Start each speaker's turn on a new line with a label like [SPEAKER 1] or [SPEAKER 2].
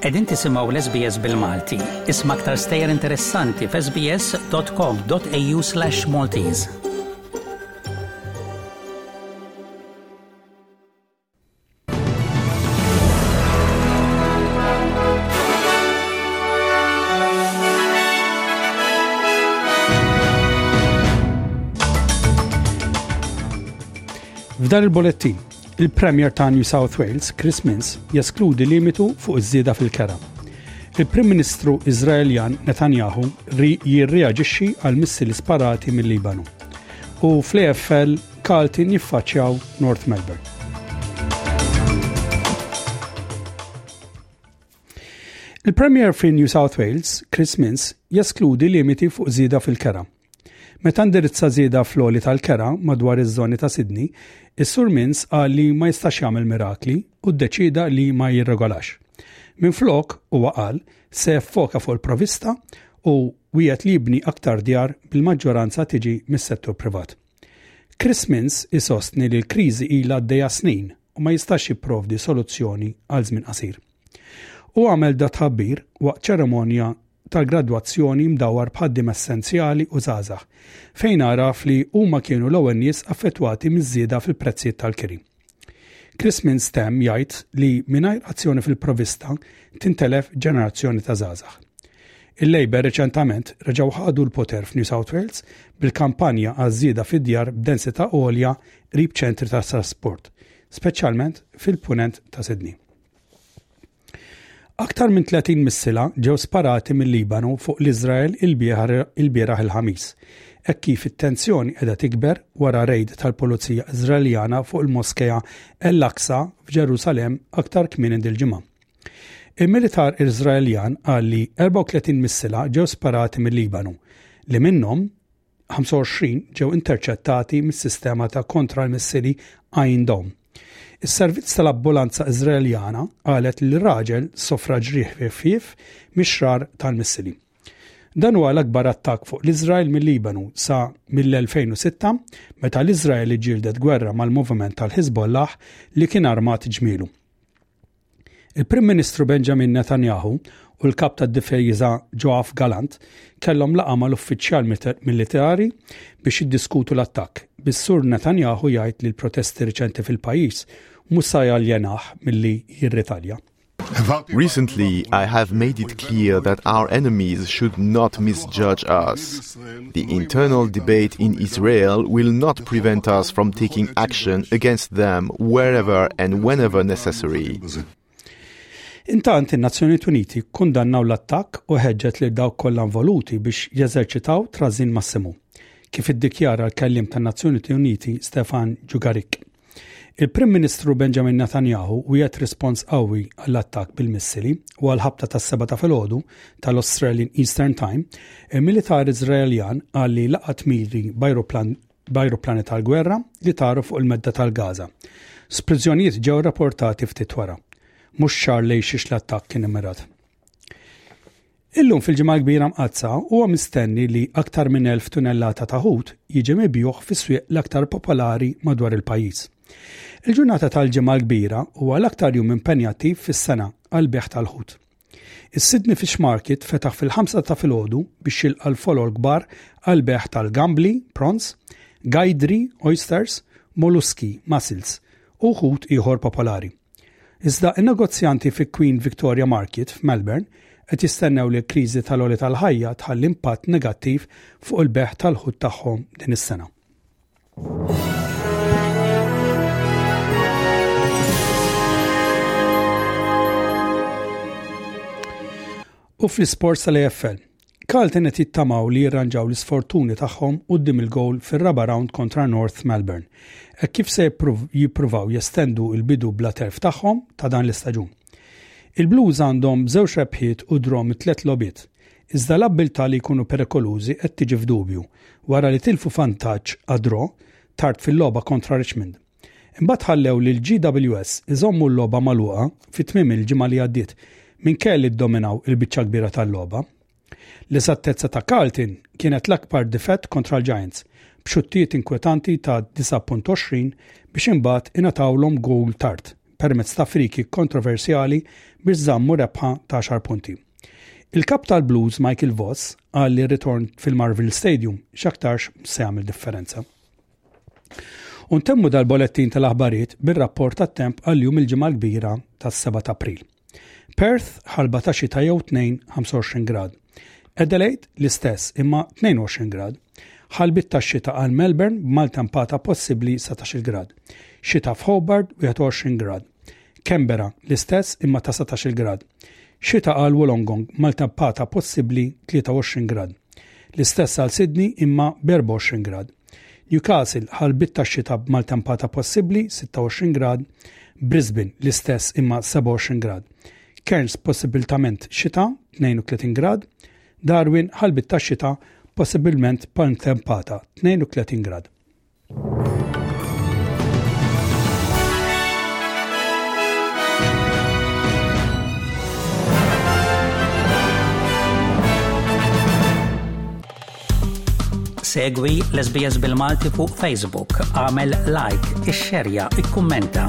[SPEAKER 1] Qegħdin tisimgħu l-SBS bil-Malti. Isma' aktar stejjer interessanti f'sbs.com.au/maltese.
[SPEAKER 2] F'dan il-bolettin, il-Premier ta' New South Wales, Chris Minns, jeskludi limitu fuq iż-żieda fil-kera. Il-Prim Ministru Izraeljan Netanyahu ri jirreaġixxi għal missili sparati mill-Libanu. U fl-EFL Carlton jiffaċċjaw North Melbourne. Il-Premier fi New South Wales, Chris Mins, jeskludi limiti fuq żieda fil-kera. Meta ndirizza żieda fl-oli tal-kera madwar iż-żoni ta' Sydney, is-Sur Mins qal li ma jistax jagħmel mirakli u ddeċida li ma jirregolax. Minflok, huwa qal, se foka fuq il-provista u wiegħed li jibni aktar djar bil-maġġoranza tiġi mis-settur privat. Chris Minns isostni li l-kriżi ilha għaddejja snin u ma jistax jipprovdi soluzzjoni għal żmien qasir. Hu għamel dat-tħabbir waqt ċeremonja tal-gradwazzjoni mdawwar b'ħaddiem essenzjali u żgħażagħ, fejn għaraf li huma kienu l-ewwel nies affettwati miż-żieda fil-prezzijiet tal-kiri. Chris minn STEM jgħid li mingħajr azzjoni fil-provista tintelef ġenerazzjoni ta' żgħażagħ. Il-Labour reċentament reġgħu ħadu l-poter f'New South Wales bil-kampanja għaż-żieda fid-djar b'densità għolja qrib ċentri tat-trasport, speċjalment fil-Punent ta' Sydney. Aktar minn 30 missila ġew sparati mil-Libanu fuq l-Iżrael ilbieraħ il-Ħamis, hekk kif it-tensjoni qiegħda tikber wara rejd tal-pulizija Iżraeljana fuq il-Moskea El-Aqsa f'Ġerusalemm aktar kmieni dil-ġimgħa. Il-militar Iżraeljan qal li 34 missila ġew sparati mil-Libanu, li minnhom 25 ġew interċettati mis-sistema ta' kontra l-missili Iron Dome. Is-servizz tal-ambulanza Iżraeljana qalet li raġel sofra ġrieħ ħfief mix-xrar tal-missili. Dan huwa l-akbar attakk fuq l-Iżrael mill-Libanu sa mill-2006 meta l-Iżrael ġildet gwerra mal-moviment tal-Hezbollah li kien armat ġmielu. Il-Prim Ministru Benjamin Netanyahu u l-Kap tad-Difejża Joaf Gallant kellhom laqgħa mal-uffiċjal militari biex jiddiskutu l-attakk, bis-Sur Netanyahu jgħid li l-protesti riċenti fil-pajjiż mhux sa jaljenah milli jirritalja.
[SPEAKER 3] Recently, I have made it clear that our enemies should not misjudge us. The internal debate in Israel will not prevent us from taking action against them wherever and whenever necessary.
[SPEAKER 2] Intant in-Nazzjonijiet Uniti kundannaw l-attakk u ħeġġet lil dawk kollha involuti biex jeżerċitaw trażin massimu, kif iddikjara l-kelliem tan-Nazzjonijiet Uniti Stefan Ġugarik. Il-Prim Ministru Benjamin Netanyahu wiegħed rispons qawwi għall-attakk bil-missili u għall-ħabta tas-seba' ta' filgħodu tal-Australian Eastern Time, il-militar Iżraeljan qal li laqat miri b'ajruplani tal-gwerra li taru fuq il-medda tal-Gaza. Spriżjonijiet ġew rapportati ftit wara. Mhux ċar lejn xiex l-attakk kien immirat. Illum fil-Ġimgħa l-Kbira Mqaddsa huwa mistenni li aktar minn 1000 tunellata ta' ħut jiġi mibjugħ fis-swieq l-aktar popolari madwar il-pajjiż. Il-ġurnata tal-Ġimgħa l-Kbira huwa l-aktar jum impenjattiv fis-sena għall-bejgħ tal-ħut. Is-Sydney Fish Market fetaħ fil-ħamsa ta' filgħodu biex jilqa' l-folol kbar għall-bejgħ tal-gambli, prawns, gajdri, oysters, molluski, mussels, u ħut ieħor popolari. Iżda n-negozjanti fi Queen Victoria Market f'Melbourne qed jistennew li l-kriżi tal-għoli tal-ħajja tħalli impatt negattiv fuq il-bejgħ tal-ħut tagħhom din is-sena. U fl-isports tal-AFL, Carlton qed jittamaw li jirranġaw l-isfortuni tagħhom quddiem il-gowl fir-raba' rawnd kontra North Melbourne hekk kif se jippruvaw jestendu l-bidu bla telf tagħhom ta' dan l-istaġun. Il-Blues għandhom żewġ rebħiet u draw mit-tliet logħbiet, iżda l-abbiltà li jkunu perikolużi qed tiġi f'dubju wara li tilfu vantaġġ għad-draw tard fil-logħba kontra Richmond. Imbagħad ħallew lill-GWS iżommu l-logħba magħluqa fi tmiem il-ġimgħa li għaddiet minkejja li ddominaw il-biċċa kbira tal-logħba. L-eżattezza ta' Carlton kienet l-akbar difett kontra l-Giants, b'xuttijiet inkwetanti ta' 29 biex imbagħad ingħatawlhom gowl tard permezz ta' free kick kontroversjali biex żammu rebħa ta' għaxar punti. Il-kap tal-Blues Michael Voss qal li r-ritorn fil-Marvel Stadium x'aktarx se jagħmel differenza. U ntemmu dal-bolettin tal-aħbarijiet bir-rapport tat-temp għal jum il-ġimgħa l-kbira tas-7 ta' April. Perth ħalba ta' xita jew tnejn 25 grad. Adelaide l-istess imma 22 grad. Ħalbit ta' xita għal Melbourne b'maltempata possibbli 17 grad. Xita f'Hobart 21 grad. Canberra l-istess imma ta' 17 grad. Xita għal Wollongong maltempata possibbli 23 grad. L-istess għal Sydney imma b' 24 grad. Newcastle ħal bitt tax-xita b' maltempata possibbli, 26 grad. Brisbane l-istess imma 27 grad. Cairns possibiltament xita, 32 grad. Darwin ħal bitt tax-xita possibbilment b'maltempata, 32 grad.
[SPEAKER 1] Segwi l-SBS bil-Malti fuq Facebook, għamel like, ix-xerja, ikkummenta.